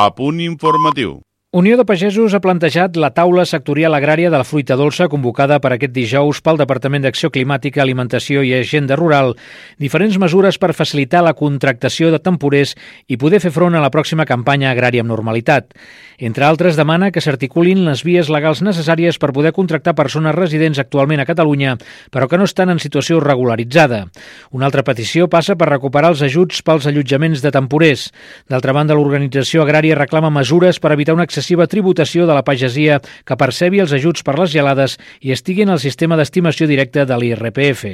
A punt informatiu. Unió de Pagesos ha plantejat la taula sectorial agrària de la fruita dolça convocada per aquest dijous pel Departament d'Acció Climàtica, Alimentació i Agenda Rural diferents mesures per facilitar la contractació de temporers i poder fer front a la pròxima campanya agrària amb normalitat. Entre altres, demana que s'articulin les vies legals necessàries per poder contractar persones residents actualment a Catalunya, però que no estan en situació regularitzada. Una altra petició passa per recuperar els ajuts pels allotjaments de temporers. D'altra banda, l'organització agrària reclama mesures per evitar una excessiva tributació de la pagesia que percebi els ajuts per les gelades i estigui en el sistema d'estimació directa de l'IRPF.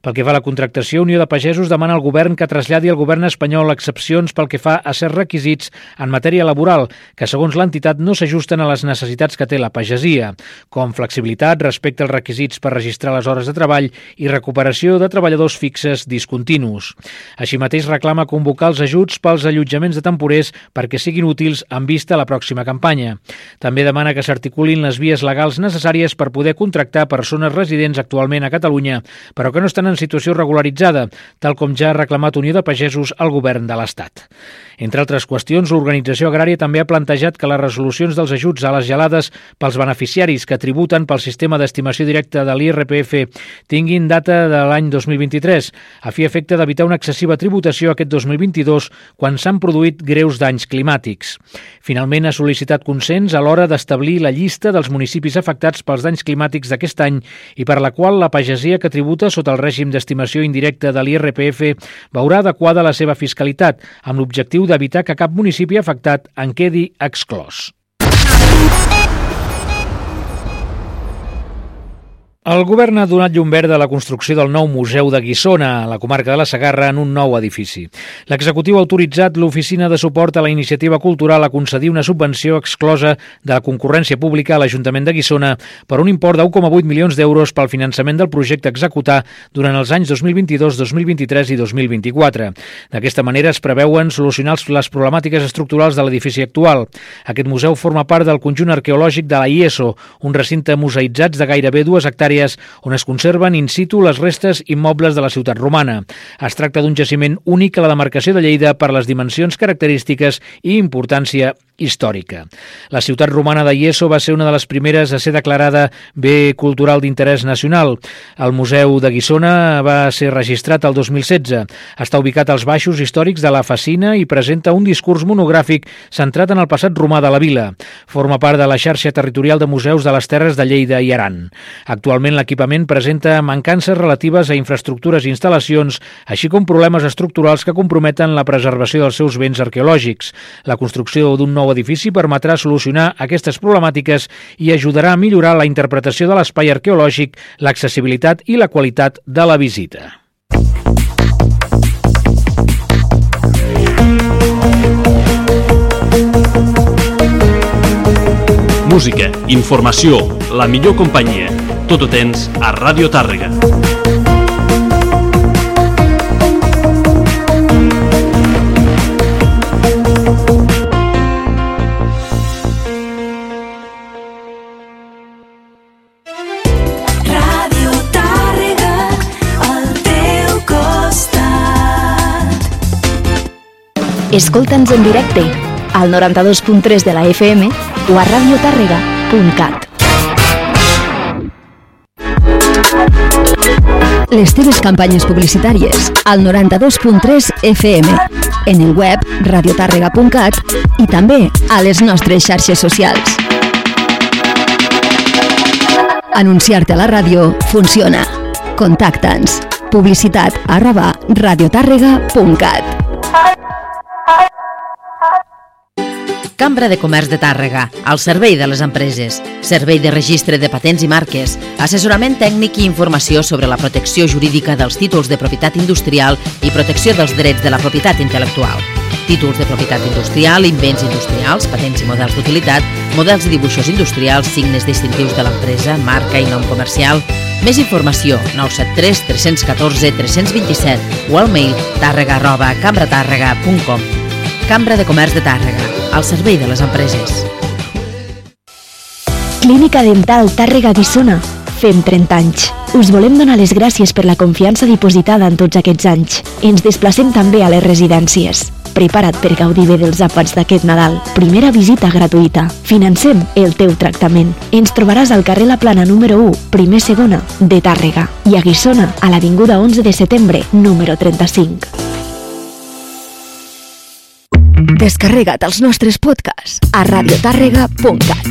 Pel que fa a la contractació, Unió de Pagesos demana al govern que traslladi al govern espanyol excepcions pel que fa a certs requisits en matèria laboral que, segons l'entitat, no s'ajusten a les necessitats que té la pagesia, com flexibilitat respecte als requisits per registrar les hores de treball i recuperació de treballadors fixes discontinus. Així mateix reclama convocar els ajuts pels allotjaments de temporers perquè siguin útils en vista a la pròxima campanya campanya. També demana que s'articulin les vies legals necessàries per poder contractar persones residents actualment a Catalunya, però que no estan en situació regularitzada, tal com ja ha reclamat Unió de Pagesos al govern de l'Estat. Entre altres qüestions, l'organització agrària també ha plantejat que les resolucions dels ajuts a les gelades pels beneficiaris que tributen pel sistema d'estimació directa de l'IRPF tinguin data de l'any 2023, a fi efecte d'evitar una excessiva tributació aquest 2022 quan s'han produït greus danys climàtics. Finalment, ha sol·licitat consens a l'hora d'establir la llista dels municipis afectats pels danys climàtics d'aquest any i per la qual la pagesia que tributa sota el règim d'estimació indirecta de l'IRPF veurà adequada la seva fiscalitat, amb l'objectiu d'evitar que cap municipi afectat en quedi exclòs. El govern ha donat llum verda a la construcció del nou Museu de Guissona, a la comarca de la Sagarra, en un nou edifici. L'executiu ha autoritzat l'Oficina de Suport a la Iniciativa Cultural a concedir una subvenció exclosa de la concurrència pública a l'Ajuntament de Guissona per un import de 1,8 milions d'euros pel finançament del projecte a executar durant els anys 2022, 2023 i 2024. D'aquesta manera es preveuen solucionar les problemàtiques estructurals de l'edifici actual. Aquest museu forma part del conjunt arqueològic de la IESO, un recinte museïtzats de gairebé dues hectàrees àrees on es conserven in situ les restes immobles de la ciutat romana. Es tracta d'un jaciment únic a la demarcació de Lleida per les dimensions característiques i importància històrica. La ciutat romana de Ieso va ser una de les primeres a ser declarada bé cultural d'interès nacional. El Museu de Guissona va ser registrat el 2016. Està ubicat als baixos històrics de la Facina i presenta un discurs monogràfic centrat en el passat romà de la vila. Forma part de la xarxa territorial de museus de les Terres de Lleida i Aran. Actualment l'equipament presenta mancances relatives a infraestructures i instal·lacions, així com problemes estructurals que comprometen la preservació dels seus béns arqueològics. La construcció d'un nou nou edifici permetrà solucionar aquestes problemàtiques i ajudarà a millorar la interpretació de l'espai arqueològic, l'accessibilitat i la qualitat de la visita. Música, informació, la millor companyia. Tot ho tens a Ràdio Tàrrega. Escolta'ns en directe al 92.3 de la FM o a radiotàrrega.cat. Les teves campanyes publicitàries al 92.3 FM, en el web radiotàrrega.cat i també a les nostres xarxes socials. Anunciar-te a la ràdio funciona. Contacta'ns. Publicitat arroba radiotàrrega.cat. Cambra de Comerç de Tàrrega, al servei de les empreses, servei de registre de patents i marques, assessorament tècnic i informació sobre la protecció jurídica dels títols de propietat industrial i protecció dels drets de la propietat intel·lectual. Títols de propietat industrial, invents industrials, patents i models d'utilitat, models i dibuixos industrials, signes distintius de l'empresa, marca i nom comercial, més informació 973 314 327 o al mail tàrrega arroba cambratàrrega.com Cambra de Comerç de Tàrrega, al servei de les empreses. Clínica Dental Tàrrega Guissona. Fem 30 anys. Us volem donar les gràcies per la confiança dipositada en tots aquests anys. Ens desplacem també a les residències Prepara't per gaudir bé dels àpats d'aquest Nadal. Primera visita gratuïta. Financem el teu tractament. Ens trobaràs al carrer La Plana número 1, primer segona, de Tàrrega, i a Guissona, a l'Avinguda 11 de setembre, número 35. Descarrega't els nostres podcasts a radiotàrrega.cat.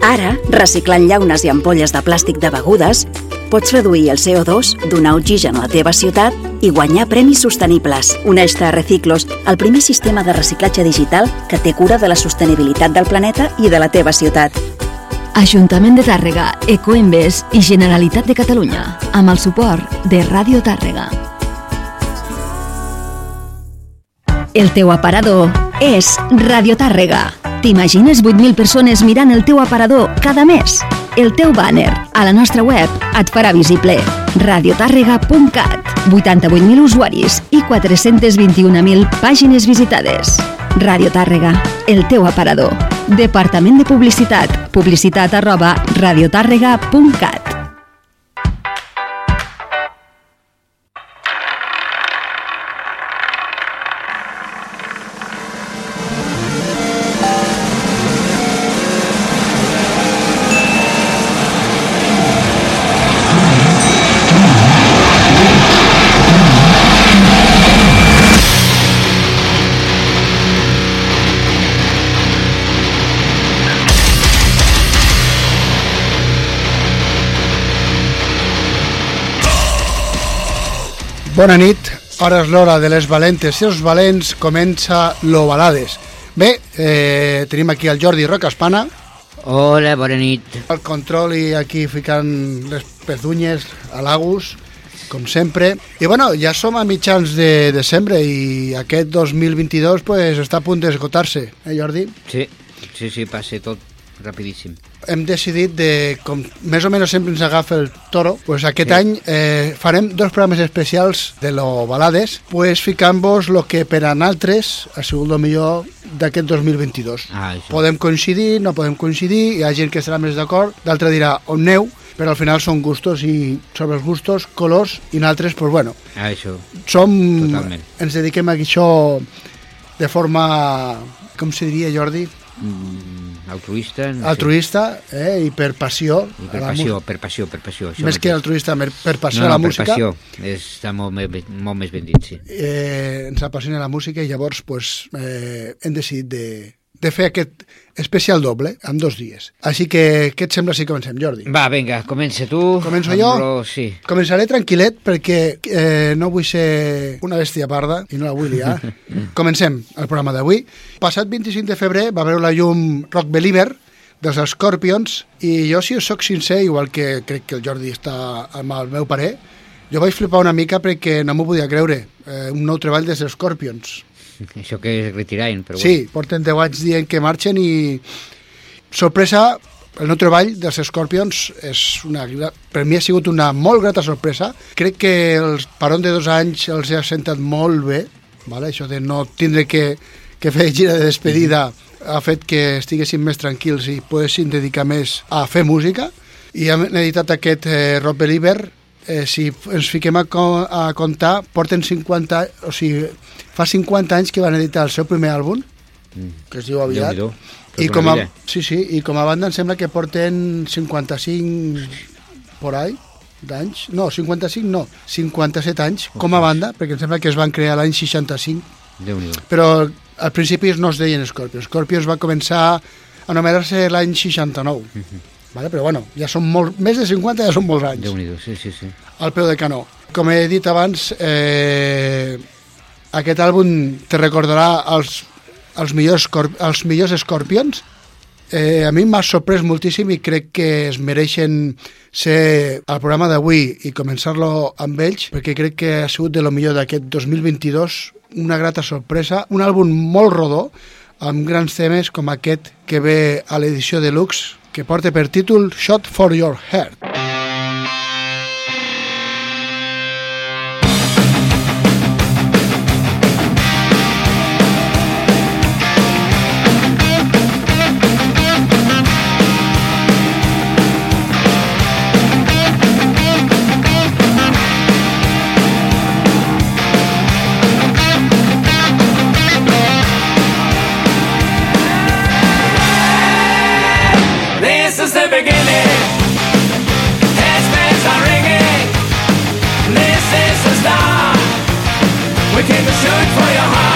Ara, reciclant llaunes i ampolles de plàstic de begudes, pots reduir el CO2, donar oxigen a la teva ciutat i guanyar premis sostenibles. Uneix-te a Reciclos, el primer sistema de reciclatge digital que té cura de la sostenibilitat del planeta i de la teva ciutat. Ajuntament de Tàrrega, Ecoembes i Generalitat de Catalunya, amb el suport de Ràdio Tàrrega. El teu aparador és Radio Tàrrega. T'imagines 8.000 persones mirant el teu aparador cada mes? El teu banner a la nostra web et farà visible. radiotàrrega.cat 88.000 usuaris i 421.000 pàgines visitades. Radio Tàrrega, el teu aparador. Departament de Publicitat. Publicitat arroba radiotàrrega.cat Bona nit, ara és l'hora de les valentes i els valents, comença l'Ovalades. Bé, eh, tenim aquí el Jordi Rocaspana, Hola, bona nit. el control i aquí ficant les pezunyes a l'Agus, com sempre. I bueno, ja som a mitjans de desembre i aquest 2022 pues, està a punt d'esgotar-se, eh Jordi? Sí, sí, sí, passa tot rapidíssim. Hem decidit de, com més o menys sempre ens agafa el toro, pues aquest Sí. any eh, farem dos programes especials de lo balades, pues ficant-vos el que per a nosaltres ha sigut el millor d'aquest 2022. Ah, això. Podem coincidir, no podem coincidir, hi ha gent que estarà més d'acord, d'altre dirà on neu, però al final són gustos i sobre els gustos, colors, i nosaltres, pues bueno, Ah, això. som, Totalment. ens dediquem a això de forma, com se diria Jordi? Mm, altruista. No altruista eh, i per passió. I per a passió, per passió, per passió. Això Més que altruista, per passió no, a no, la música. per passió. Està molt, molt més ben dit, sí. Eh, ens apassiona la música i llavors pues, eh, hem decidit de, de fer aquest especial doble en dos dies. Així que què et sembla si comencem, Jordi? Va, vinga, comença tu. Començo amb jo? lo- Sí. Començaré tranquil·let perquè eh, no vull ser una bèstia parda i no la vull liar. Comencem el programa d'avui. Passat 25 de febrer va veure la llum Rock Believer dels Scorpions i jo, si us soc sincer, igual que crec que el Jordi està amb el meu parer, jo vaig flipar una mica perquè no m'ho podia creure. Eh, un nou treball dels Scorpions. Això que és retirain, però Sí, porten 10 anys dient que marxen i sorpresa, el nou treball dels Scorpions és una, per mi ha sigut una molt grata sorpresa. Crec que el paron de dos anys els ha sentat molt bé, vale? això de no tindre que, que fer gira de despedida ha fet que estiguessin més tranquils i poguessin dedicar més a fer música. I hem editat aquest eh, Rock Believer, eh, si ens fiquem a, co a comptar, porten 50, o sigui, fa 50 anys que van editar el seu primer àlbum, que es diu Aviat, i com a, sí, sí, i com a banda em sembla que porten 55 por ahí d'anys, no, 55 no, 57 anys com a banda, perquè em sembla que es van crear l'any 65, Déu-n'hi-do. però al principi no es deien Scorpions. Scorpions va començar a anomenar-se l'any 69, vale? però bueno, ja són molt, més de 50 ja són molts anys Déu-n'hi-do, sí, sí, sí. al peu de canó. Com he dit abans, eh, aquest àlbum te recordarà els, els, millors, els millors Scorpions. Eh, a mi m'ha sorprès moltíssim i crec que es mereixen ser al programa d'avui i començar-lo amb ells, perquè crec que ha sigut de lo millor d'aquest 2022, una grata sorpresa, un àlbum molt rodó, amb grans temes com aquest que ve a l'edició deluxe, que porta per títol Shot for Your Heart. Is the beginning. Headspace are ringing. This is the start. We came to shoot for your heart.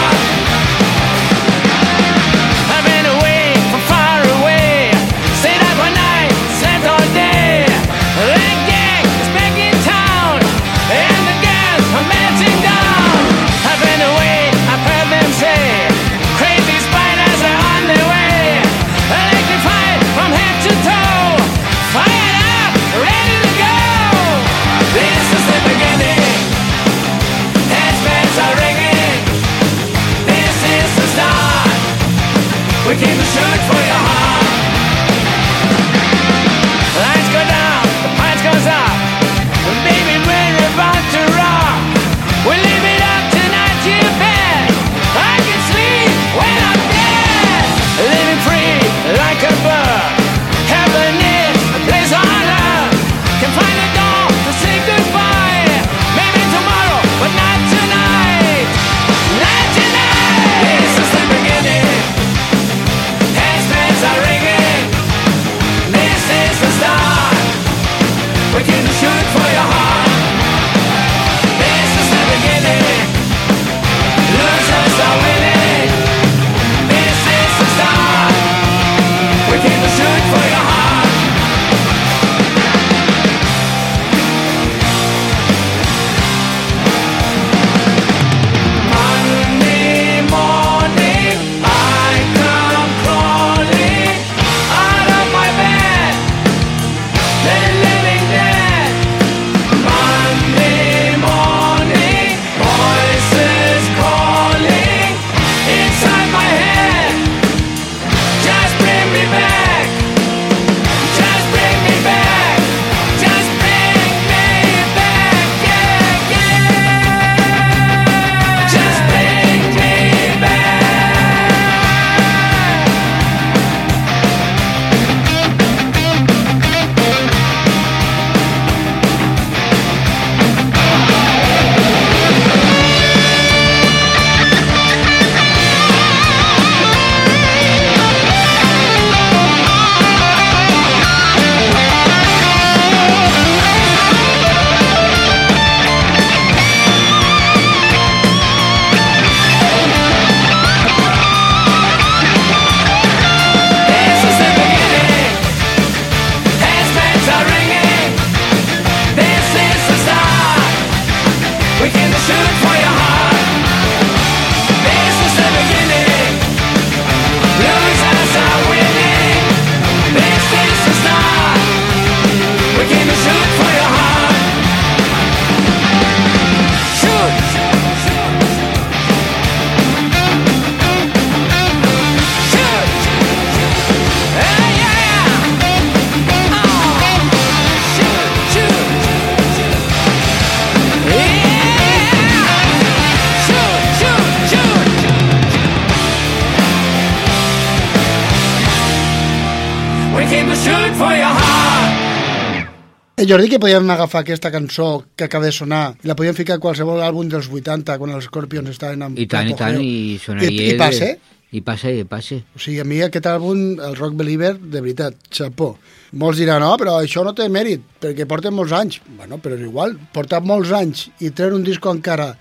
Jordi, que podíem agafar aquesta cançó que acaba de sonar i la podíem ficar a qualsevol àlbum dels 80 quan els Scorpions estaven en I tant, i tant, i sonaria... I, i passa, eh? I passa, i passa. O sigui, a mi aquest àlbum, el Rock Believer, de veritat, xapó. Molts diran, no, però això no té mèrit, perquè porten molts anys. Bueno, però és igual, portar molts anys i treure un disco encara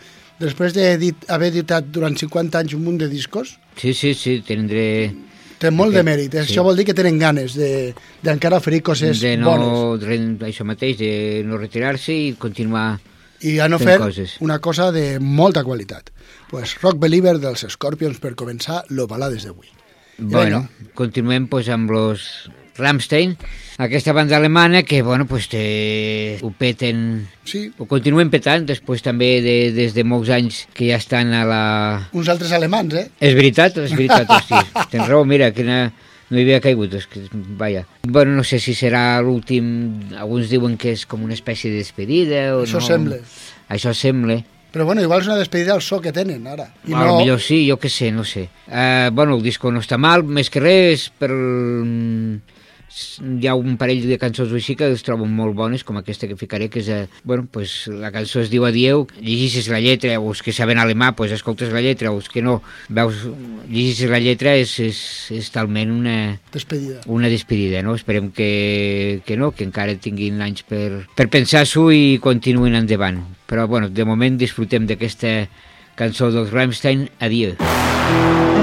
després d'haver editat durant 50 anys un munt de discos, Sí, sí, sí, tindré... té molt de mèrit. sí. Això vol dir que tenen ganes de- d'encara oferir coses de no, bones. re- això mateix, de no retirar-se i continuar... I han ofert coses. una cosa de molta qualitat. pues, Rock Believer dels Scorpions per començar lo balades d'avui. Bueno, continuem pues, amb los Rammstein, aquesta banda alemana que, bueno, pues, te, ho peten, Sí, ho continuen petant, després també de, des de molts anys que ja estan a la... uns altres alemans, eh? És veritat, és veritat, hosti. Tens raó, mira, que no, hi havia caigut, és que, vaja. Bueno, no sé si serà l'últim, alguns diuen que és com una espècie de despedida o Això no. sembla. Això sembla. Però bueno, igual és una despedida al so que tenen ara. I no... millor sí, jo què sé, no sé. Uh, bueno, el disco no està mal, més que res, per... mm, hi ha un parell de cançons així que es troben molt bones, com aquesta que ficaré, que és, eh, bueno, pues, la cançó es diu Adieu, llegeixes la lletra, o els que saben alemà, pues, escoltes la lletra, o els que no, veus, llegeixes la lletra, és, és, és talment una, Despedida. una despedida, no? Esperem que, que no, que encara tinguin anys per, per pensar-s'ho i continuïn endavant. Però, bueno, de moment disfrutem d'aquesta cançó dels Rammstein, Adieu. Nur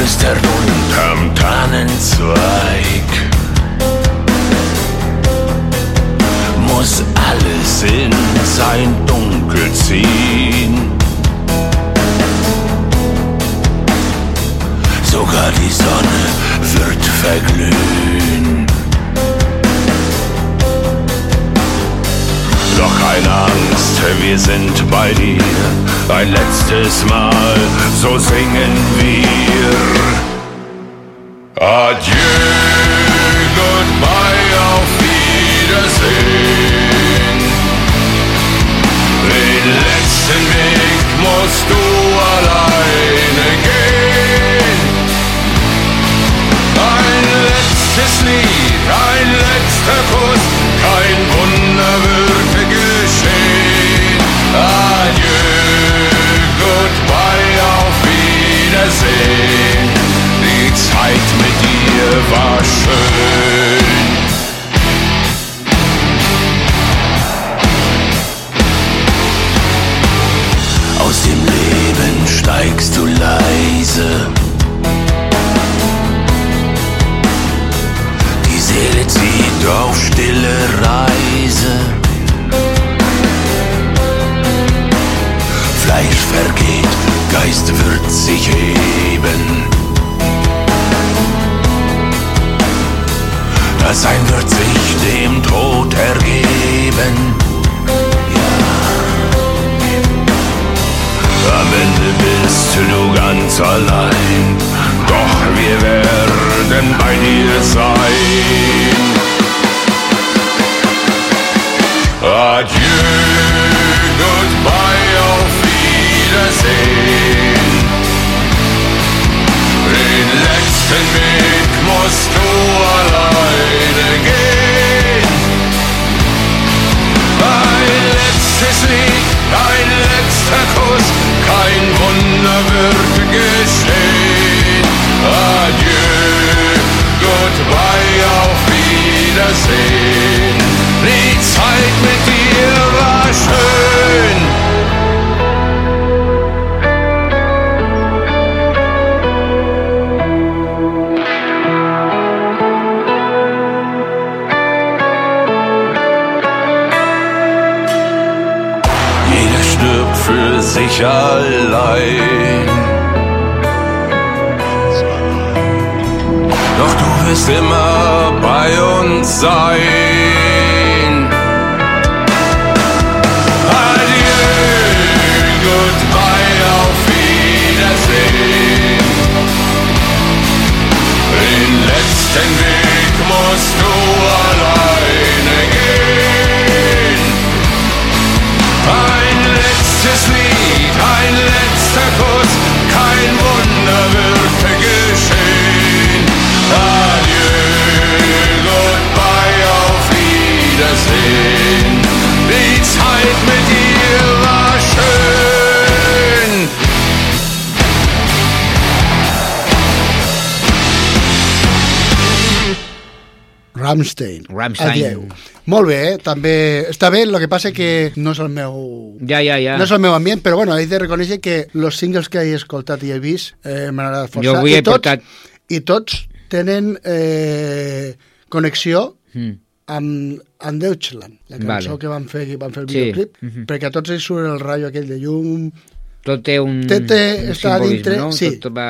Er flüstert unterm Tannenzweig. Muss alles in sein Dunkel ziehen. Sogar die Sonne wird verglühen. Doch keine Angst, wir sind bei dir. Ein letztes Mal, so singen wir. Adieu, goodbye, auf Wiedersehen. Den letzten Weg musst du alleine gehen. Ein letztes Lied, ein letzter Kuss, Adieu, goodbye, auf Wiedersehen. Die Zeit mit dir war schön. Aus dem Leben steigst du leise. Die Seele zieht auf stille Reise. Geist wird sich heben. Das Sein wird sich dem Tod ergeben. Am Ende bist du ganz allein, doch wir werden bei dir sein. Adieu, goodbye, auf Wiedersehen. Kein Wunder wird geschehen. Adieu, goodbye, auf Wiedersehen. Die Zeit sich allein. Doch du wirst immer bei uns sein. Adieu, goodbye, auf Wiedersehen. Den letzten Weg musst du Ramstein. Rammstein. Adieu. Molt bé, eh? també està bé, el que passa que no és el meu... Ja, ja, ja. No és el meu ambient, però bueno, he de reconèixer que els singles que he escoltat i he vist eh, m'han agradat força. Jo avui I he tots, portat... I tots tenen eh, connexió Mm. amb, amb Deutschland, la cançó Vale. que van fer, que van fer el Sí. videoclip, Mhm. perquè a tots ells surt el ratllo aquell de llum, Tot té un, Té- té- un està simbolisme, dintre, no? sí. Tot va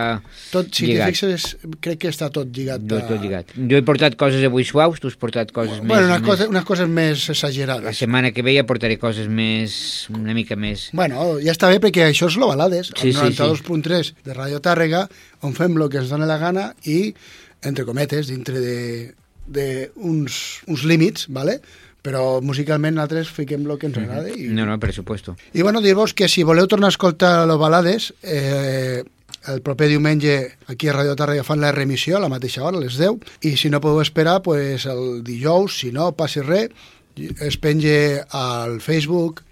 tot, si lligat. t'hi fixes, crec que està tot lligat. Tot, a- tot lligat. Jo he portat coses avui suaus, tu has portat coses Bueno, més... unes, més... coses, unes coses més La exagerades. setmana que ve ja portaré coses més... una mica més... Bueno, ja està bé perquè això és lo balades, Sí, el sí, sí. 92.3 de Radio Tàrrega, on fem el que ens dona la gana i, entre cometes, dintre de, de uns, uns límits, ¿vale? Però musicalment nosaltres fiquem el que ens agrada. I, No, no, per supuesto. I bueno, dir-vos que si voleu tornar a escoltar los balades, eh, el proper diumenge aquí a Radio Tàrrega fan la remissió a la mateixa hora, a les 10, i si no podeu esperar, pues, el dijous, si no, passi res, es penge al Facebook,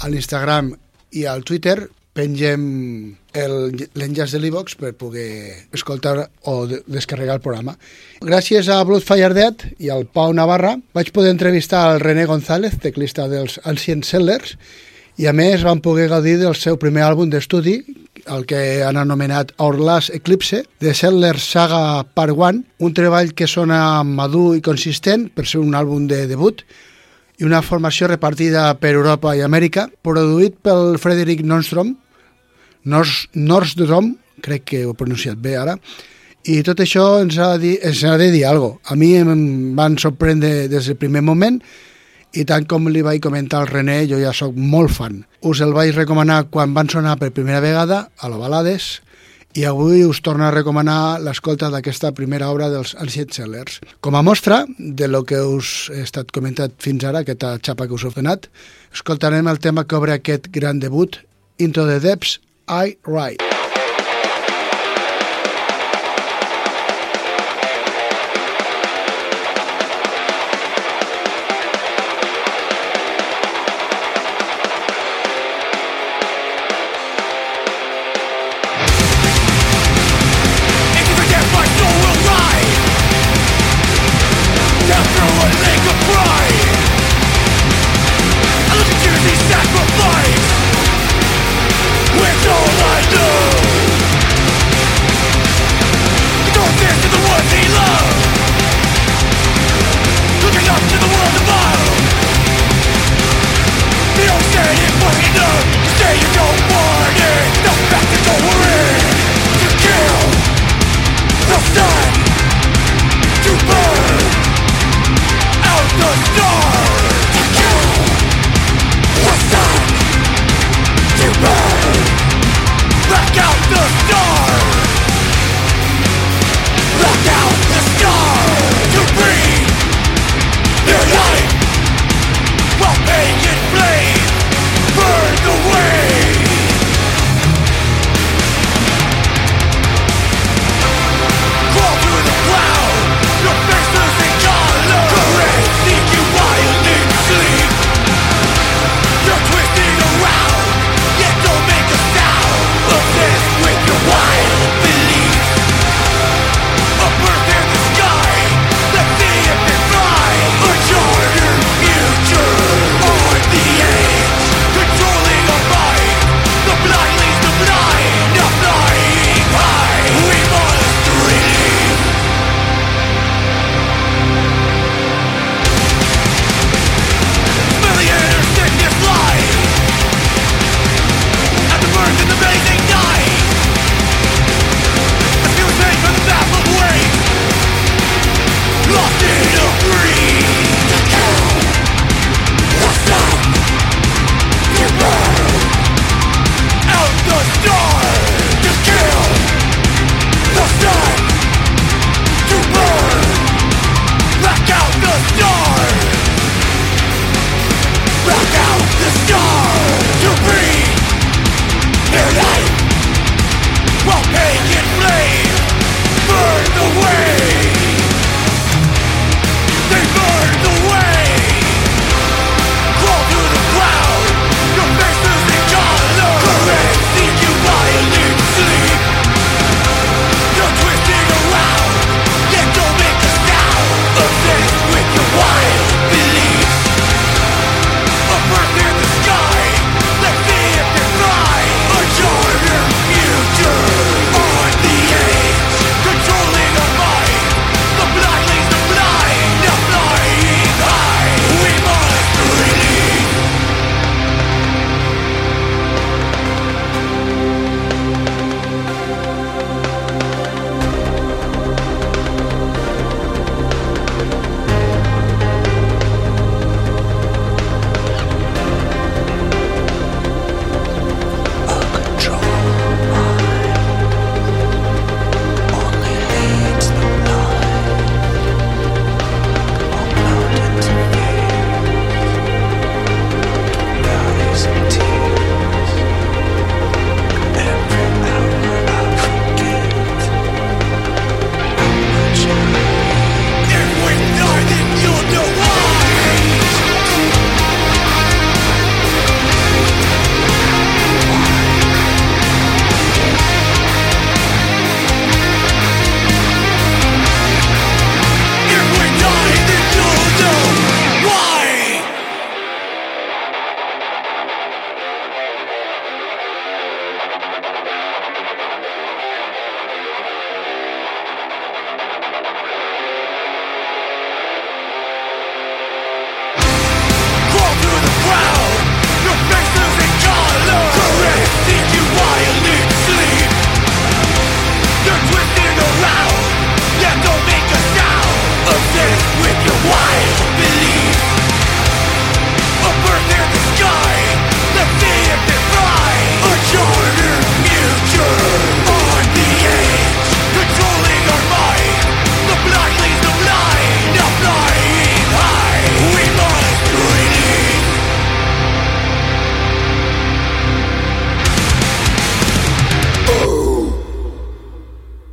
a l'Instagram i al Twitter, pengem l'enllaç de l'e-box per poder escoltar o de descarregar el programa. Gràcies a Bloodfire Dead i al Pau Navarra vaig poder entrevistar al René González, teclista dels Ancient Sellers, i a més van poder gaudir del seu primer àlbum d'estudi, el que han anomenat Our Last Eclipse, de Sellers Saga Part 1, un treball que sona madur i consistent per ser un àlbum de debut, i una formació repartida per Europa i Amèrica, produït pel Frederick Nordstrom, Nors, Nordstrom, crec que ho he pronunciat bé ara, i tot això ens ha, de dir, ens ha de dir alguna cosa. A mi em van sorprendre des del primer moment i tant com li vaig comentar al René, jo ja sóc molt fan. Us el vaig recomanar quan van sonar per primera vegada a la Balades i avui us torno a recomanar l'escolta d'aquesta primera obra dels Ancient Sellers. Com a mostra de lo que us he estat comentat fins ara, aquesta xapa que us he donat, escoltarem el tema que obre aquest gran debut, Into the Depths, I Ride.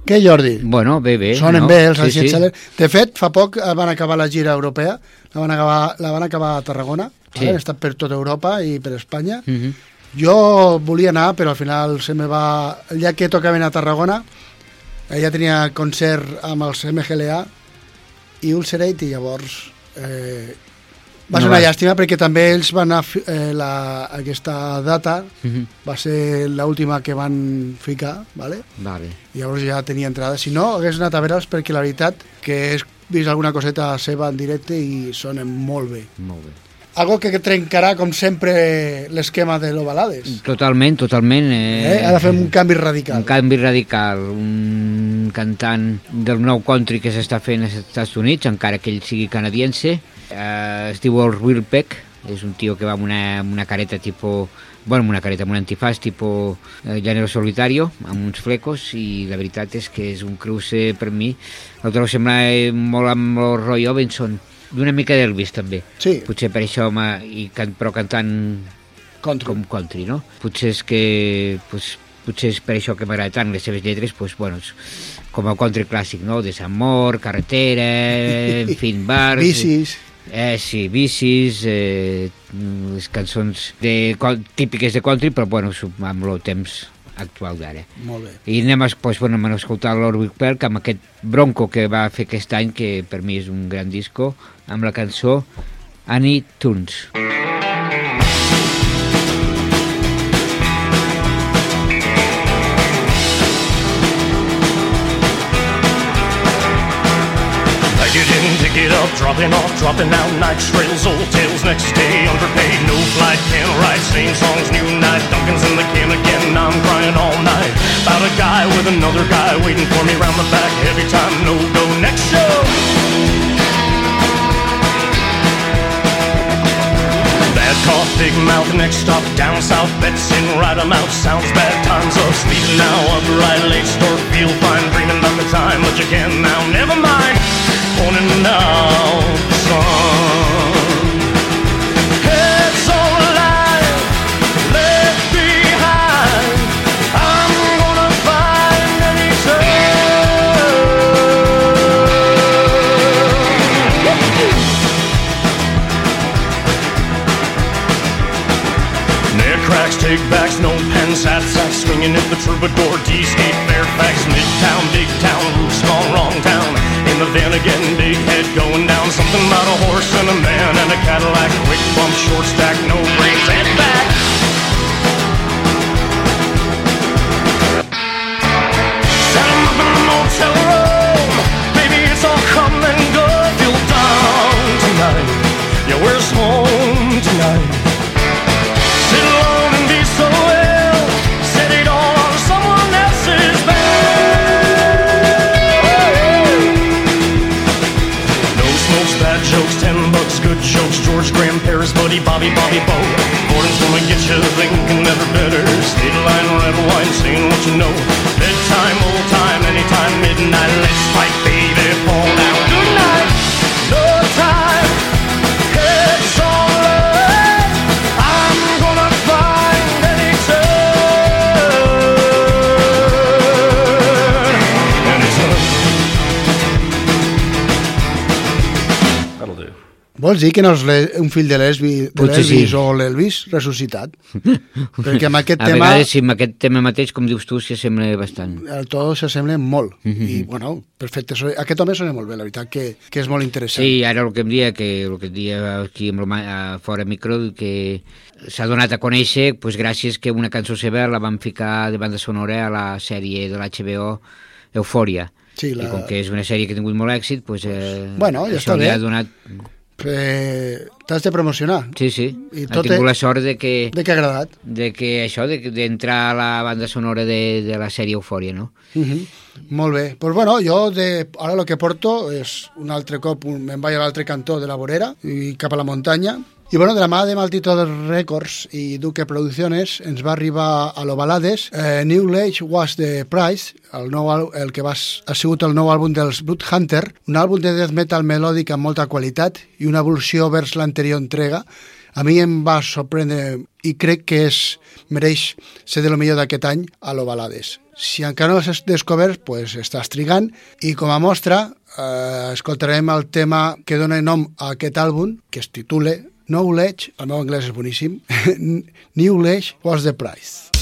Què, Jordi? Bueno, bé, bé. Sonen no? bé els sí, sí. De fet, fa poc eh, van acabar la gira europea, la van acabar, la van acabar a Tarragona, Sí. han estat per tota Europa i per Espanya. Mhm. Jo volia anar, però al final se me va... Dia que tocaven a Tarragona, ella tenia concert amb els MGLA i Ulcerate i llavors eh, va No ser una vas. llàstima perquè també ells van fi- eh, la, aquesta data Mhm. va ser l'última que van ficar, ¿vale? Vale. I llavors ja tenia entrada. Si no, hagués anat a veure'ls perquè la veritat que he vist alguna coseta seva en directe i sonen molt bé. Molt bé. Algo que trencarà, com sempre, l'esquema de l'Ovalades. Totalment, totalment. Eh, Eh? Ha de fer un canvi radical. Un canvi radical, un cantant del nou country que s'està fent als Estats Units, encara que ell sigui canadiense. Eh, es diu el Will Peck, és un tio que va amb una, amb una careta tipus bueno, amb una careta, amb un antifàs tipus eh, llanero solitario, amb uns flecos, i la veritat és que és un cruce per mi, el trobo sembla eh, molt amb el Roy Ovenson, d'una mica d'Elvis també. Sí. Potser per això, home, i can, però cantant country. com country, no? Potser és que... Pues, potser és per això que m'agrada tant les seves lletres, pues, bueno, com a country clàssic, no? Desamor, carretera, en fin, bars... Bicis. Eh, sí, bicis, eh, les cançons de, típiques de country, però bueno, amb el temps actual d'ara. Molt bé. I anem a, pues, bueno, a escoltar l'Orwick Perk amb aquest Bronco que va fer aquest any, que per mi és un gran disco, amb la cançó Annie Tunes. Pack it up, dropping off, dropping out, night trails, old tales, next day, underpaid, no flight, can't write, same songs, new night, Duncan's in the can again, I'm crying all night, about a guy with another guy waiting for me round the back, every time, no go, next show. Bad cough, big mouth, next stop down south. Bets in right amount, sounds bad, time's up. Sleeping now, upright, late store, feel fine. Dreaming about the time, but you can now. Never mind, morning now, sun. Heads on left behind. I'm gonna find any Near cracks, no pens, swinging in the troubadour, Fairfax, Midtown, big town, wrong town. In the van again, going down, something about a horse and a man and a Cadillac, quick bump, short stack, no brakes, Buddy, Bobby, Bobby, Bo. Gordon's gonna get you thinking never better. State line, red wine, saying what you know. Bedtime, old time, Vols dir que no és un fill de l'Elvis sí. o l'Elvis ressuscitat? Perquè amb aquest a tema vegades, sí, amb aquest tema mateix, com dius tu, s'hi assembla bastant. el to s'assembla molt. Mhm. I, bueno, perfecte. Aquest home sona molt bé, la veritat, que, que és molt interessant. Sí, ara el que em dia, que el que et dia aquí amb a fora micro, que s'ha donat a conèixer pues, gràcies que una cançó seva la van ficar de banda sonora a la sèrie de l'HBO Eufòria. Sí, la- I com que és una sèrie que ha tingut molt èxit, pues, eh, Bueno, ja això està li bé. ha donat... T'has de promocionar. Sí, sí. I tot tingut és- la sort de que, De què ha agradat. de que això, de- d'entrar a la banda sonora de, de la sèrie Eufòria, no? Uh -huh. Molt bé. Doncs pues bueno, jo de, ara el que porto és un altre cop, un- me'n vaig a l'altre cantó de la vorera i cap a la muntanya. I bueno, de la mà de Maltito Records i Duque Producciones ens va arribar a l'Ovalades eh, New Age Was the Price, el, nou, el que va, ha sigut el nou àlbum dels Blood Hunter, un àlbum de death metal melòdic amb molta qualitat i una evolució vers l'anterior entrega. a mi em va sorprendre i crec que és, mereix ser de lo millor d'aquest any a lo balades. Si encara no l'has descobert, pues estàs trigant i com a mostra eh, escoltarem el tema que dona nom a aquest àlbum, que es titula Knowledge, el meu anglès és boníssim, Knowledge was the price.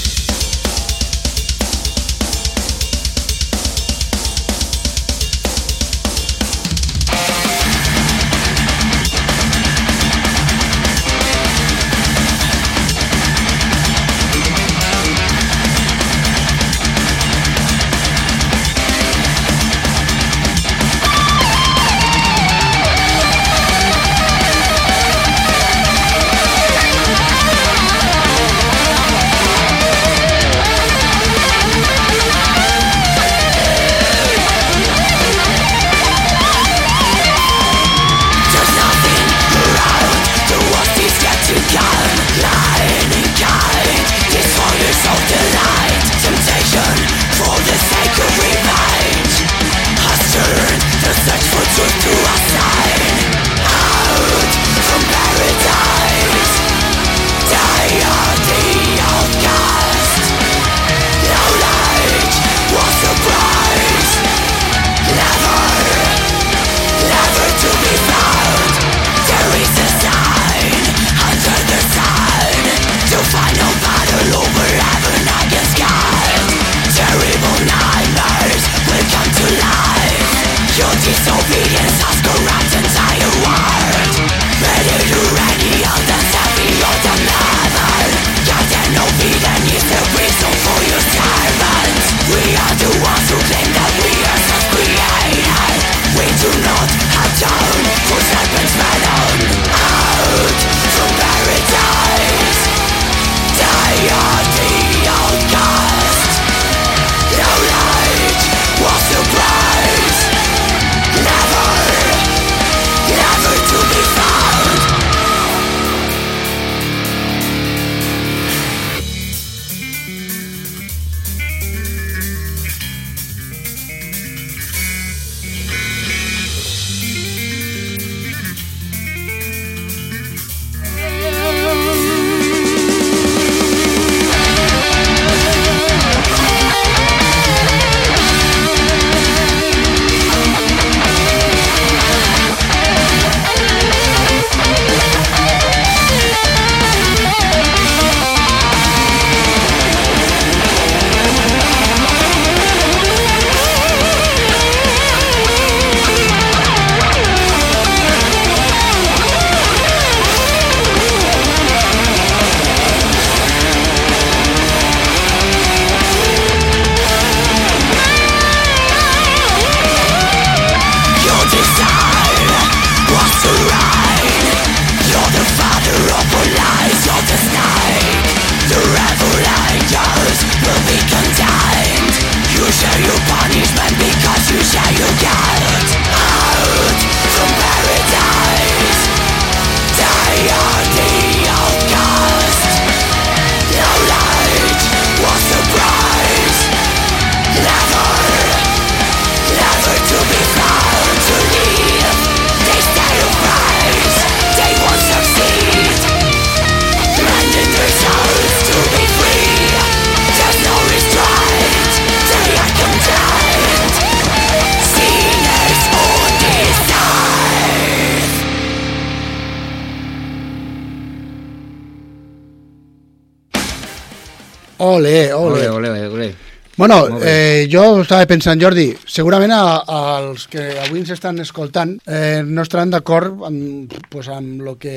Bueno, eh, jo estava pensant, Jordi, segurament a, als que avui ens estan escoltant eh, no estaran d'acord amb, pues, amb lo que,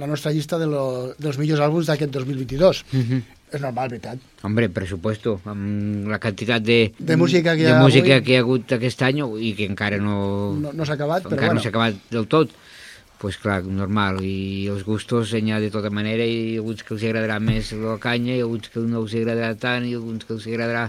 la nostra llista de lo, dels millors àlbums d'aquest 2022. Mhm. És normal, veritat. Hombre, presupuesto, amb la quantitat de, De música que de ha música avui. que hi ha hagut aquest any i que encara no, No, no s'ha acabat, però encara bueno. no s'ha acabat del tot, pues clar, normal, i els gustos n'hi ha de tota manera, i alguns que els agradarà més la canya, i alguns que no els agradarà tant, i alguns que els agradarà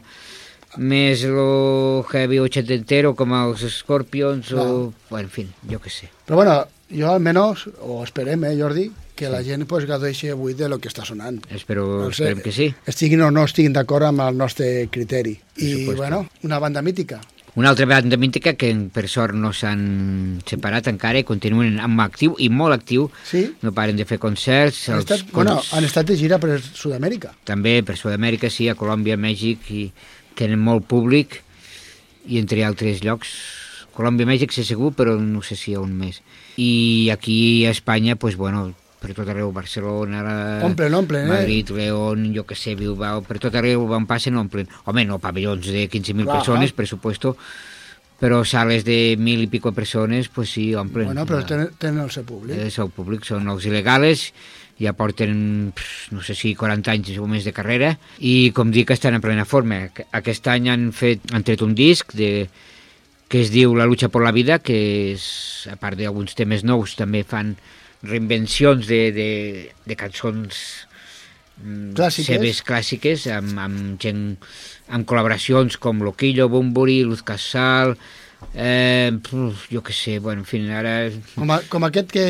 més lo heavy ochentero, com els Scorpions, o... Bueno, en fi, jo què sé. Però bueno, jo almenys, o esperem, eh, Jordi, que la gent pues, gaudeixi avui de lo que està sonant. Espero, No sé, esperem que sí. Estiguin o no estiguin d'acord amb el nostre criteri. I, supuesto. bueno, una banda mítica. Una altra banda mítica que per sort no s'han separat encara i continuen amb actiu i molt actiu. Sí. No paren de fer concerts. Han els estat, bueno, cons- han estat de gira per Sud-amèrica. també per Sud-amèrica, sí, a Colòmbia, Mèxic, i tenen molt públic, i entre altres llocs, Colòmbia, Mèxic, sé segur, però no sé si hi ha un més. I aquí a Espanya, pues, bueno, per tot arreu, Barcelona, la- Omplen, omplen, eh? Madrid, León, jo que sé, Bilbao, per tot arreu on passen omplen. Home, no pavellons de 15.000 Clar. persones, per supuesto, però sales de mil i pico persones, pues sí, omplen. Bueno, però tenen, tenen el seu públic. El seu públic són els il·legals, ja porten, no sé si 40 anys o més de carrera, i com dic, estan en plena forma. Aqu- Aquest any han fet, han tret un disc de, que es diu La lucha por la vida, que és, a part d'alguns temes nous, també fan reinvencions de, de, de cançons mm, Clàssiques. seves clàssiques amb, amb gent amb col·laboracions com Loquillo, Bumburi, Luz Casal eh, puf, jo que sé, bueno, en fi, ara Com, a, com aquest que,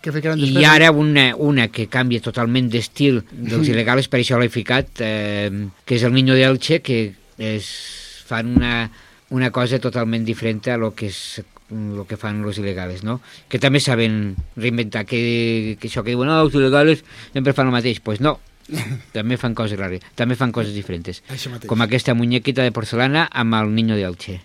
que ficaran després. i ara una, una que canvia totalment d'estil dels il·legals, per això l'he ficat, eh, que és el Niño de Elche, que és, fan una, una cosa totalment diferent a lo que és lo que fan los il·legals, no? Que també saben reinventar, que, que això que diuen, no, els il·legals sempre fan el mateix, pues no, també fan coses rares, també fan coses diferents. Com aquesta muñequita de porcelana amb el Niño de Elche.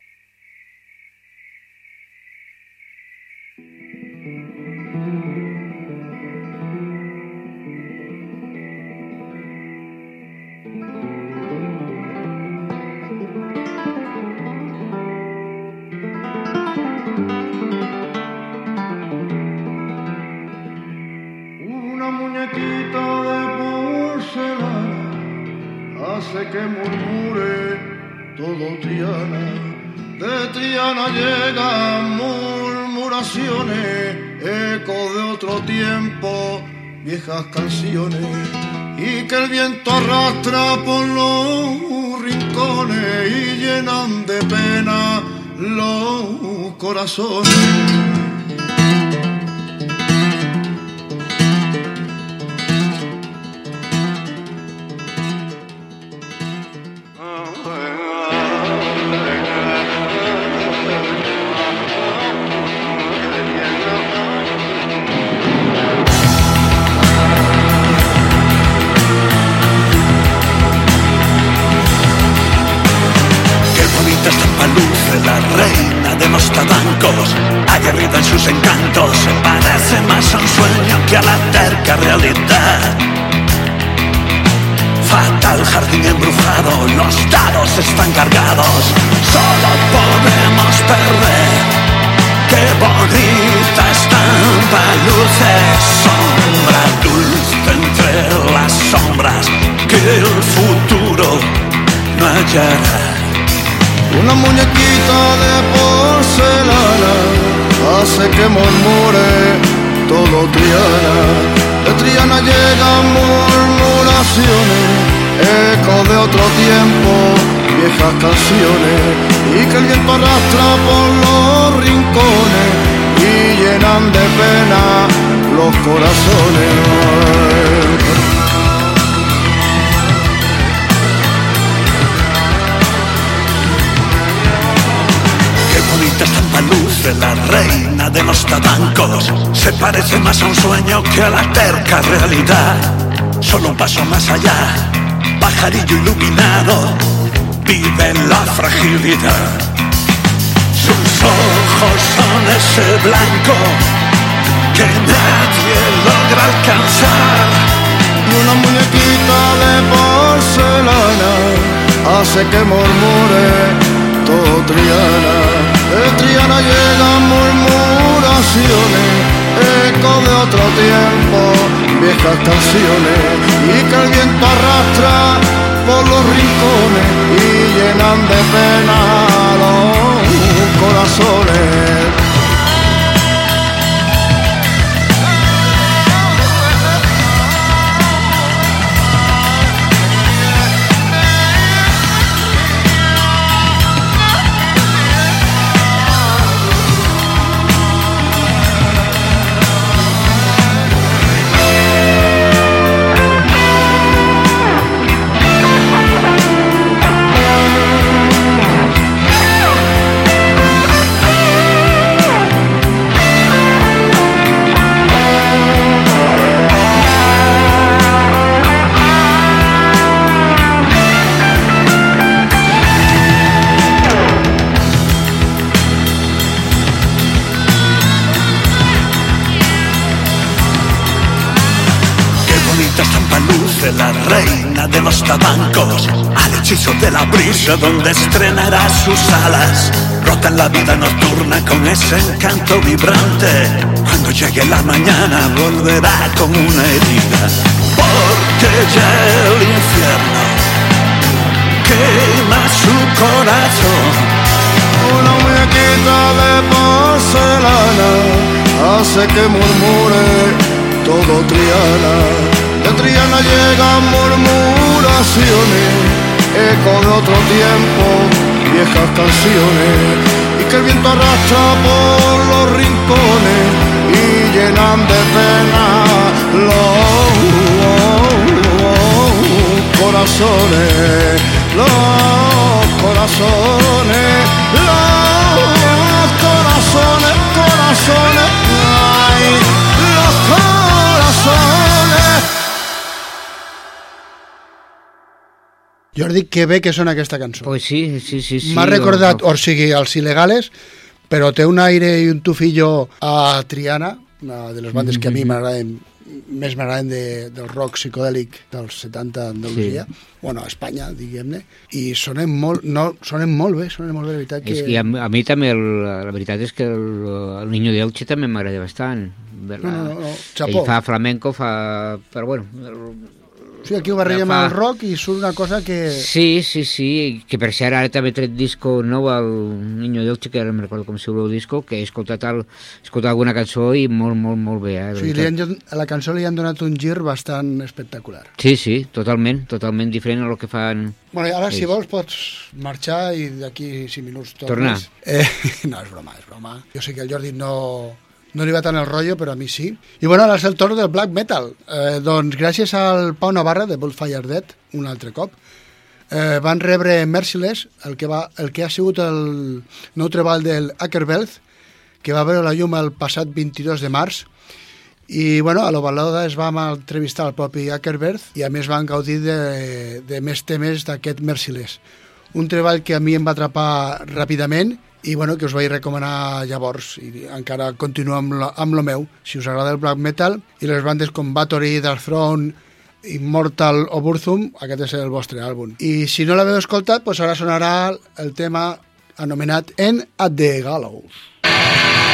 Hace que murmure todo Triana. De Triana llegan murmuraciones, eco de otro tiempo, viejas canciones, y que el viento arrastra por los rincones y llenan de pena los corazones. Los tatancos, aguerrida en sus encantos, se parece más a un sueño que a la terca realidad. Fatal jardín embrujado, los dados están cargados, solo podemos perder. Qué bonita estampa luce, sombra dulce entre las sombras, que el futuro no hallará. Una muñequita de porcelana hace que murmure todo Triana. De Triana llegan murmuraciones, eco de otro tiempo, viejas canciones, y que el viento arrastra por los rincones y llenan de pena los corazones. Bonita estampa luce la reina de los tatancos. Se parece más a un sueño que a la terca realidad. Solo un paso más allá, pajarillo iluminado, vive la fragilidad. Sus ojos son ese blanco que nadie logra alcanzar. Y una muñequita de porcelana hace que murmure todo Triana. De Triana llegan murmuraciones, eco de otro tiempo, viejas canciones, y que el viento arrastra por los rincones y llenan de pena los corazones. Donde estrenará sus alas. Rota la vida nocturna con ese encanto vibrante. Cuando llegue la mañana volverá con una herida. Porque ya el infierno quema su corazón. Una muñequita de porcelana hace que murmure todo Triana. De Triana llegan murmuraciones, eco de otro tiempo, viejas canciones, y que el viento arrastra por los rincones y llenan de pena los corazones, los corazones, los corazones, corazones, Jordi, que bé que sona aquesta cançó. Pues sí, sí, sí. sí M'ha recordat, o- o sigui, els il·legales, però té un aire i un tufillo a Triana, una de les bandes que a mi Mhm. m'agraden més m'agraden de, del rock psicodèlic dels 70 d'Andalusia, sí. bueno, a Espanya, diguem-ne, i sonen molt, no, sonen molt bé, sonen molt bé, de veritat que... És que a, a mi també, el, la veritat és que el, el Niño de Elche també m'agrada bastant. No, no, no, no, xapó. Ell fa flamenco, fa... Però bueno... Sí, aquí ho barregem fa- al rock i surt una cosa que... Sí, sí, sí, que per cert ara també tret disco nou al Niño de Elche, que ara no recordo com se diu el disco, que he escoltat, el, he escoltat alguna cançó i molt, molt, molt bé. Eh, O sigui, li han, a la cançó li han donat un gir bastant espectacular. Sí, sí, totalment, totalment diferent a lo que fan... Bueno, ara, si ells. vols, pots marxar i d'aquí 5 minuts Tornar. tornes. Eh, no, és broma, és broma. Jo sé que el Jordi no, no li va tant el rotllo, però a mi sí. I bueno, ara és el torn del black metal. Eh, doncs gràcies al Pau Navarra de Bullfire Dead, un altre cop, eh, van rebre Merciless, el que, va, el que ha sigut el nou treball del Ackerbelth, que va veure la llum el passat 22 de març, i bueno, a l'Ovalada es vam entrevistar al propi Ackerberth i a més van gaudir de, de més temes d'aquest Merciless. Un treball que a mi em va atrapar ràpidament i bueno, que us vaig recomanar llavors i encara continuo amb lo, amb lo meu. Si us agrada el black metal i les bandes com Bathory, Dark Throne Immortal o Burzum aquest és el vostre àlbum. I si no l'haveu escoltat, doncs ara sonarà el tema anomenat En at the Gallows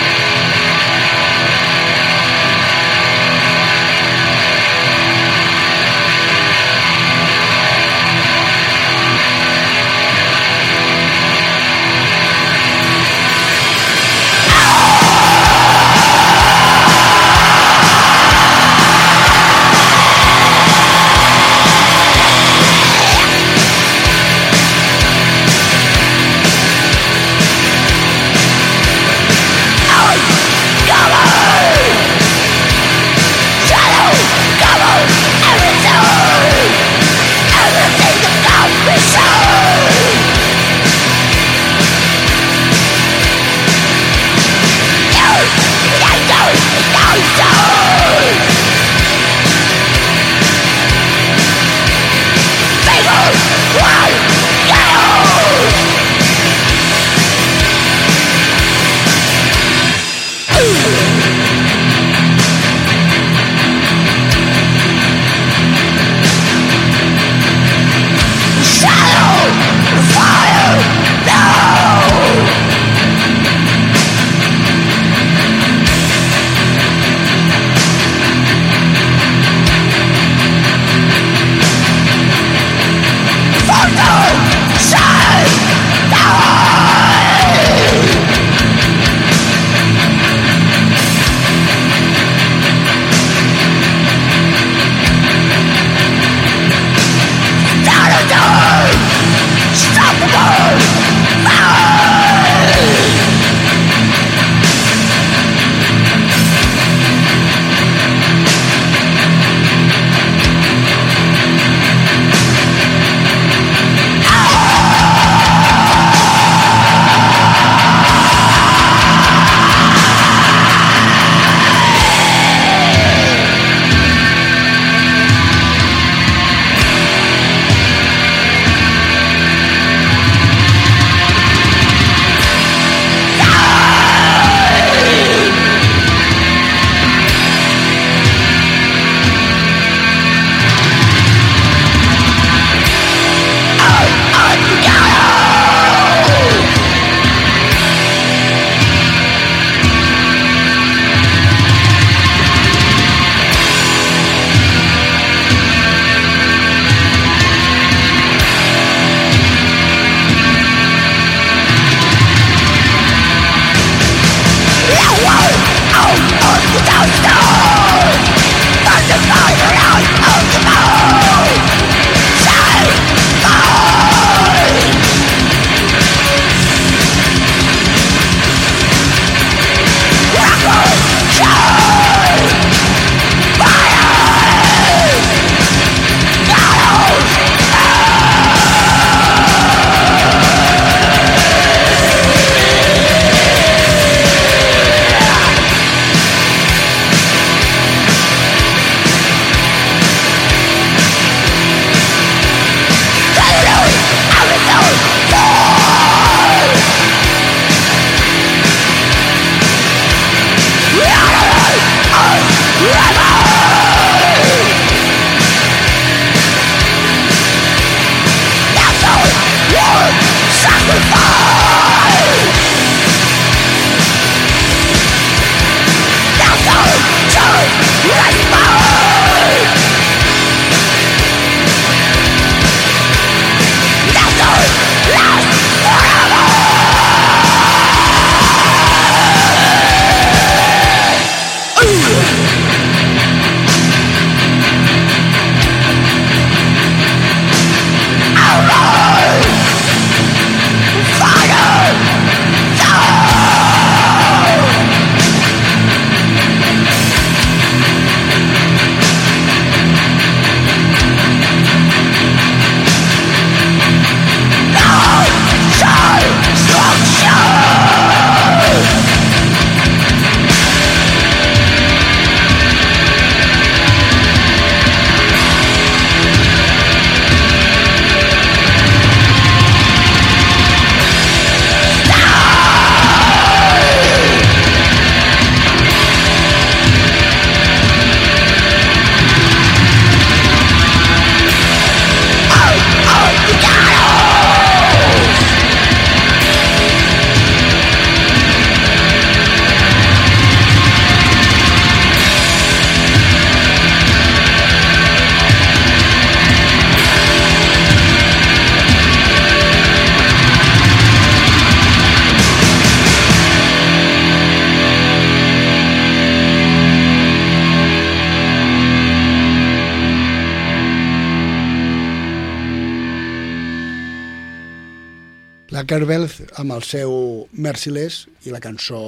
la Kerbel amb el seu Merciless i la cançó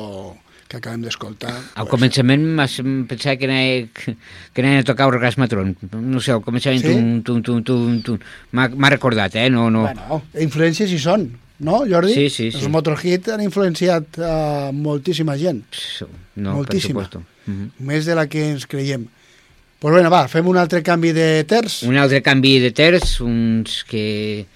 que acabem d'escoltar. Al començament m'has pensat que anava, que anava a tocar Orgasmatron. No sé, al començament... Sí? Tum, tum, tum, tum, tum. M'ha recordat, eh? No, no. Bueno, influències hi són, no, Jordi? Sí, sí, Els sí. Motorhead han influenciat uh, moltíssima gent. No, moltíssima. per supuesto. Mhm. Més de la que ens creiem. Pues bueno, va, fem un altre canvi de terç. Un altre canvi de terç, uns que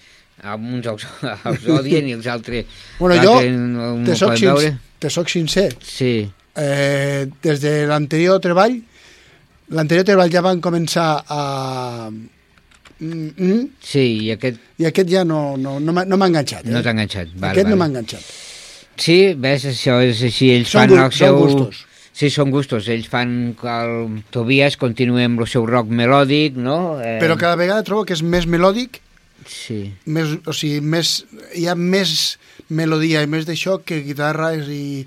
a uns els, els odien i els altres... Bueno, jo no, te soc, veure. te soc sincer. Sí. Eh, des de l'anterior treball, l'anterior treball ja van començar a... Mm, mm, Sí, i aquest I aquest ja no, no, no m'ha no m'ha enganxat. Eh? no t'ha enganxat. Val, aquest val. no m'ha enganxat. Sí, ves, això és així, ells Són fan el són seu... gustos. Sí, són gustos, ells fan que el Tobias continua amb el seu rock melòdic, no? Eh, Però cada vegada trobo que és més melòdic, Sí. més, o sigui, més, hi ha més melodia i més d'això que guitarres i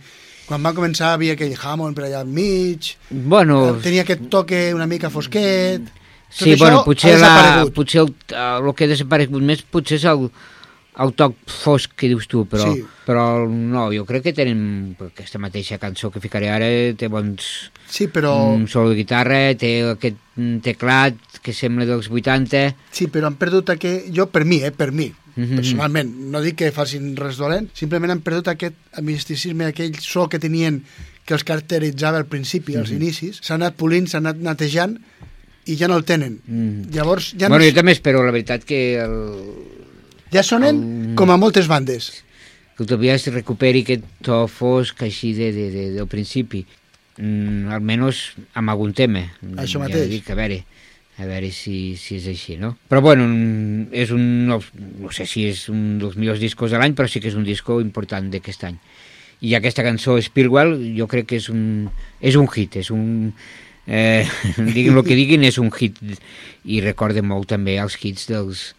quan va començar havia aquell Hammond per allà al mig, Bueno, tenia aquest toque una mica fosquet... Tot sí, això bueno, ha potser, la, potser el, el que ha desaparegut més potser és el, el toc fosc que dius tu, però, Sí. però no, jo crec que tenen aquesta mateixa cançó que ficaré ara, té bons... Sí, però... Un solo de guitarra, té aquest mm, teclat que sembla dels 80... Sí, però han perdut aquest... Jo, per mi, eh, per mi, Mhm. personalment, no dic que facin res dolent, simplement han perdut aquest misticisme, aquell so que tenien que els caracteritzava al principi, als Mhm. inicis, s'ha anat polint, s'ha anat netejant i ja no el tenen. Mm. Llavors, ja, bueno, no, jo també espero, la veritat, que el, ja sonen com a moltes bandes. que el Tobias recuperi aquest to fosc així de, de, de, del principi. Mm, almenys amb algun tema. Això Ja mateix. dic, a veure, a veure si, si és així, no? Però bueno, és un, no, no sé si és un dels millors discos de l'any, però sí que és un disco important d'aquest any. I aquesta cançó, Spirwell, jo crec que és un, és un hit, és un... Eh, diguin el que diguin, és un hit i recorda molt també els hits dels,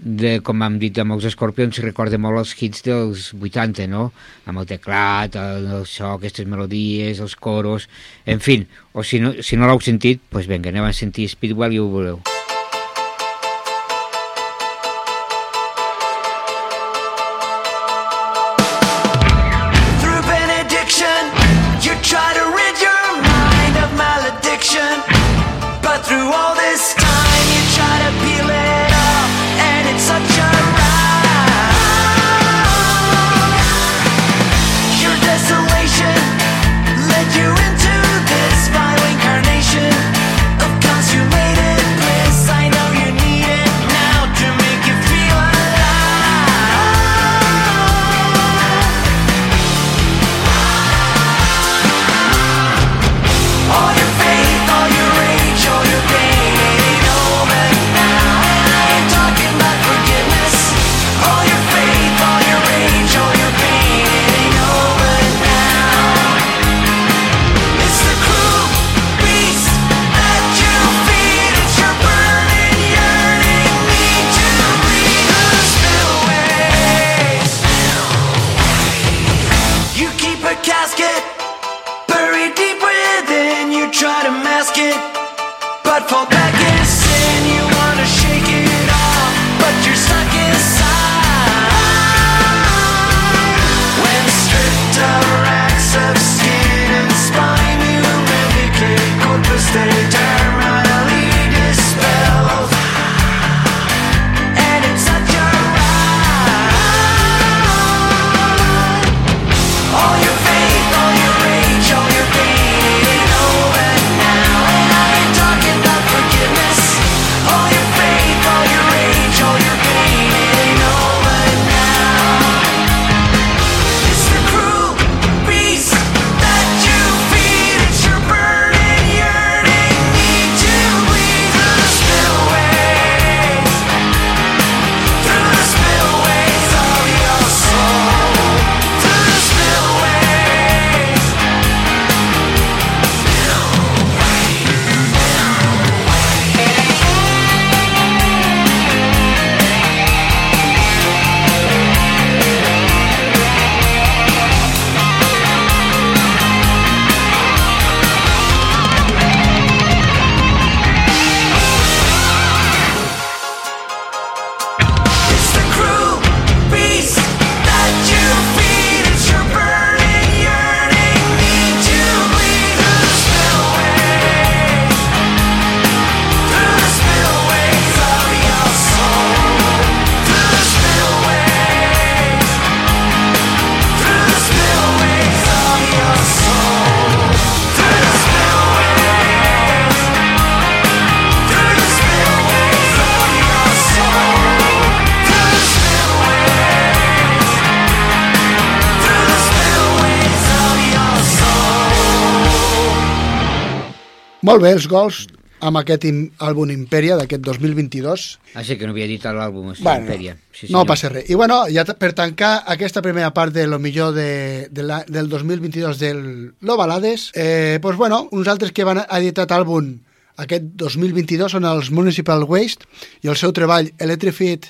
de, com hem dit amb els Scorpions, recorda molt els hits dels 80, no? Amb el teclat, el, so, aquestes melodies, els coros, en fi, o si no, si no l'heu sentit, doncs pues vinga, anem a sentir Speedwell i ho veureu. Molt bé els gols amb aquest àlbum Imperia d'aquest 2022. Ah, sí, que no havia dit l'àlbum, sí, Bueno, Imperia. Sí, no senyor. passa res. I bueno, ja per tancar aquesta primera part de lo millor de, de la, del 2022 del Lo Balades, eh, pues bueno, uns altres que van editat àlbum aquest 2022 són els Municipal Waste i el seu treball Electrified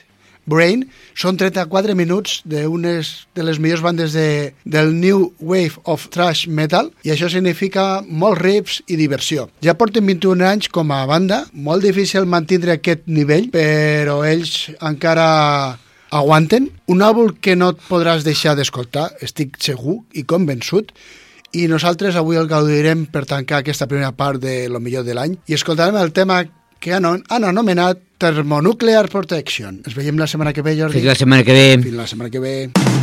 Brain són 34 minuts d'unes de les millors bandes de, del New Wave of Thrash Metal i això significa molts riffs i diversió. Ja porten 21 anys com a banda, molt difícil mantindre aquest nivell, però ells encara aguanten. Un àlbum que no et podràs deixar d'escoltar, estic segur i convençut, i nosaltres avui el gaudirem per tancar aquesta primera part de lo millor de l'any i escoltarem el tema que han, han anomenat Thermonuclear Protection. Ens veiem la setmana que ve, Jordi. Fins la setmana que ve. Fins la setmana que ve.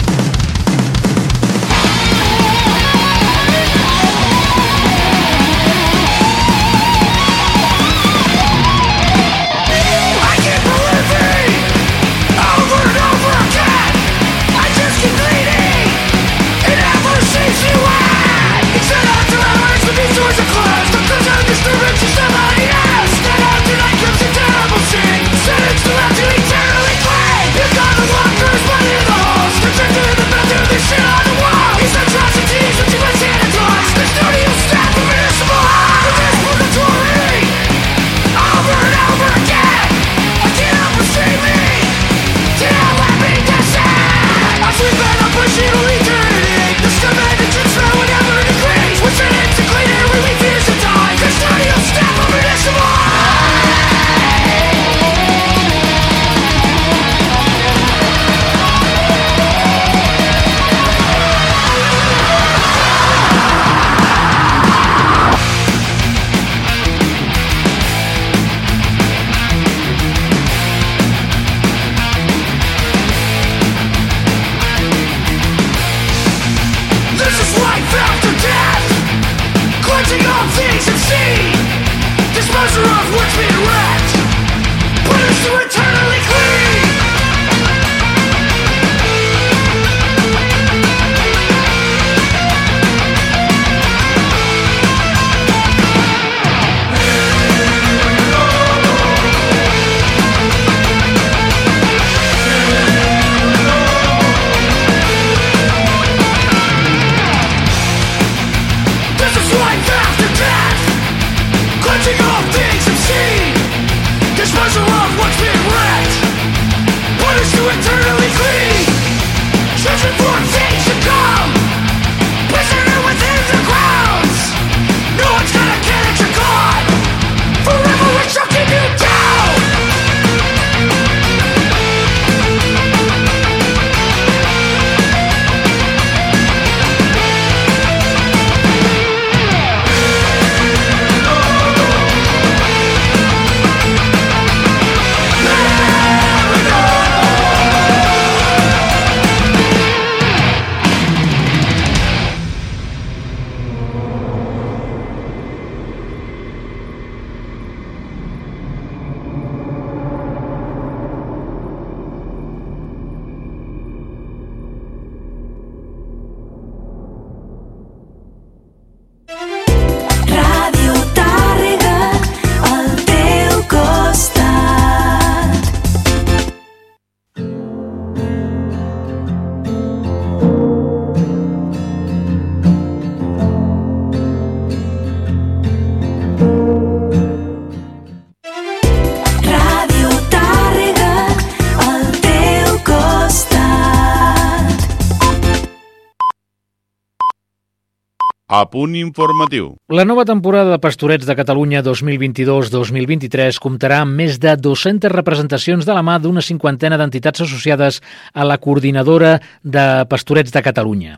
Punt informatiu. La nova temporada de Pastorets de Catalunya 2022-2023 comptarà amb més de 200 representacions de la mà d'una cinquantena d'entitats associades a la coordinadora de Pastorets de Catalunya.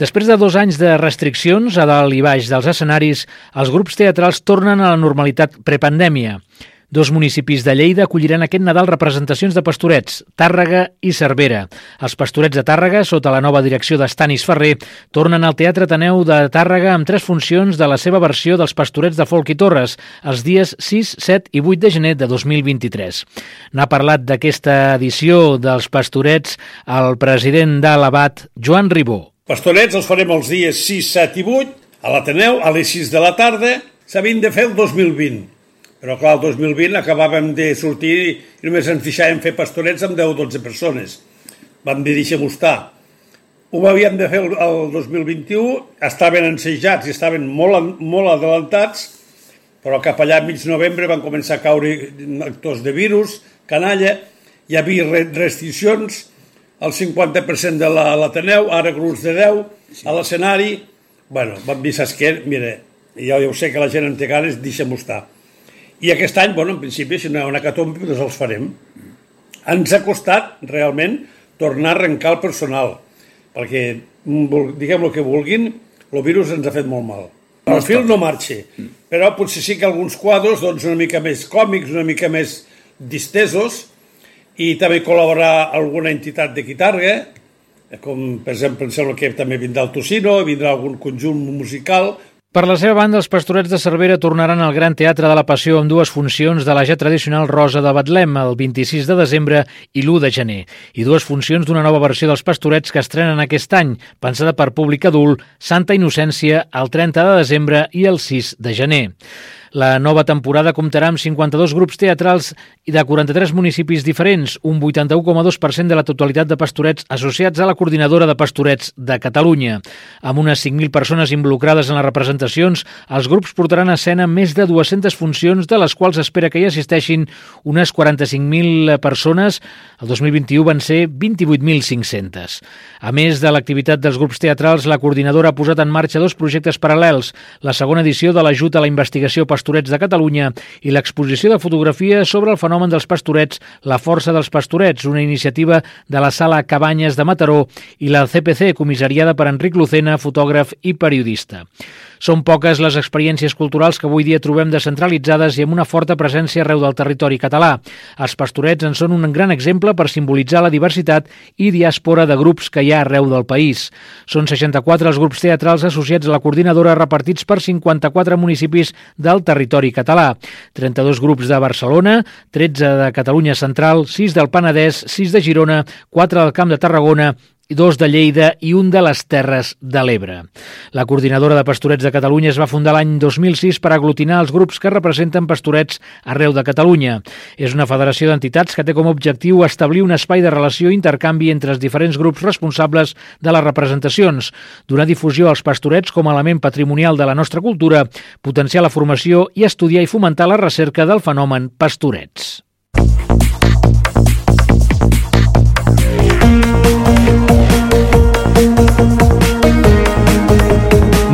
Després de dos anys de restriccions a dalt i baix dels escenaris, els grups teatrals tornen a la normalitat prepandèmia. Dos municipis de Lleida acolliran aquest Nadal representacions de pastorets, Tàrrega i Cervera. Els pastorets de Tàrrega, sota la nova direcció d'Estanis Ferrer, tornen al Teatre Ateneu de Tàrrega amb tres funcions de la seva versió dels pastorets de Folk i Torres, els dies 6, 7 i 8 de gener de 2023. N'ha parlat d'aquesta edició dels pastorets el president de l'Abat, Joan Ribó. Pastorets els farem els dies 6, 7 i 8 a l'Ateneu a les 6 de la tarda s'havien de fer el 2020. Però clar, el 2020 acabàvem de sortir i només ens deixàvem fer pastorets amb 10 o 12 persones. Vam dir, deixem-ho estar. Ho havíem de fer el, el 2021, estaven ensejats i estaven molt, molt adelantats, però cap allà a mig novembre van començar a caure actors de virus, canalla, hi havia re- restriccions, el 50% de la- l'Ateneu, ara grups de 10, a l'escenari, bueno, vam dir, saps què? Mira, ja, ja ho sé que la gent en té ganes, deixem-ho estar. I aquest any, bueno, en principi, si no hi ha una catombe, doncs els farem. Ens ha costat, realment, tornar a arrencar el personal, perquè, mm, diguem el que vulguin, el virus ens ha fet molt mal. El fil no marxa, però potser sí que alguns quadres doncs, una mica més còmics, una mica més distesos, i també col·laborar alguna entitat de guitarra, com per exemple em sembla que també vindrà el Tocino, vindrà algun conjunt musical, Per la seva banda, els pastorets de Cervera tornaran al Gran Teatre de la Passió amb dues funcions de la ja tradicional Rosa de Betlem, el 26 de desembre i l'1 de gener, i dues funcions d'una nova versió dels pastorets que estrenen aquest any, pensada per públic adult, Santa Innocència, el 30 de desembre i el 6 de gener. La nova temporada comptarà amb 52 grups teatrals i de 43 municipis diferents, un 81,2% de la totalitat de pastorets associats a la Coordinadora de Pastorets de Catalunya. Amb unes 5.000 persones involucrades en les representacions, els grups portaran a escena més de 200 funcions, de les quals espera que hi assisteixin unes 45.000 persones. El 2021 van ser 28.500. A més de l'activitat dels grups teatrals, la coordinadora ha posat en marxa dos projectes paral·lels, la segona edició de l'ajut a la investigació Pastorets de Catalunya i l'exposició de fotografia sobre el fenomen dels pastorets, la força dels pastorets, una iniciativa de la sala Cabanyes de Mataró i la CPC, comissariada per Enric Lucena, fotògraf i periodista. Són poques les experiències culturals que avui dia trobem descentralitzades i amb una forta presència arreu del territori català. Els pastorets en són un gran exemple per simbolitzar la diversitat i diàspora de grups que hi ha arreu del país. Són 64 els grups teatrals associats a la coordinadora repartits per 54 municipis del territori català. 32 grups de Barcelona, 13 de Catalunya Central, 6 del Penedès, 6 de Girona, 4 del Camp de Tarragona dos de Lleida i un de les Terres de l'Ebre. La coordinadora de Pastorets de Catalunya es va fundar l'any 2006 per aglutinar els grups que representen pastorets arreu de Catalunya. És una federació d'entitats que té com a objectiu establir un espai de relació i intercanvi entre els diferents grups responsables de les representacions, donar difusió als pastorets com a element patrimonial de la nostra cultura, potenciar la formació i estudiar i fomentar la recerca del fenomen pastorets.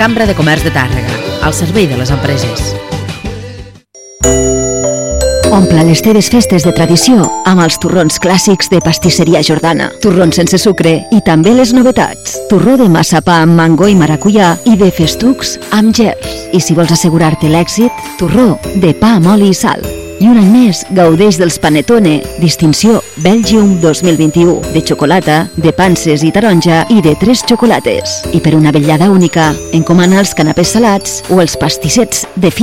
Cambra de Comerç de Tàrrega, al servei de les empreses. Omple les teves festes de tradició amb els torrons clàssics de Pastisseria Jordana. Torrons sense sucre i també les novetats. Torró de massapà amb mango i maracuyà i de festucs amb gers. I si vols assegurar-te l'èxit, torró de pa amb oli i sal. I un any més gaudeix dels Panetone, distinció Belgium 2021, de xocolata, de panses i taronja i de tres xocolates. I per una vetllada única, encomana els canapés salats o els pastissets de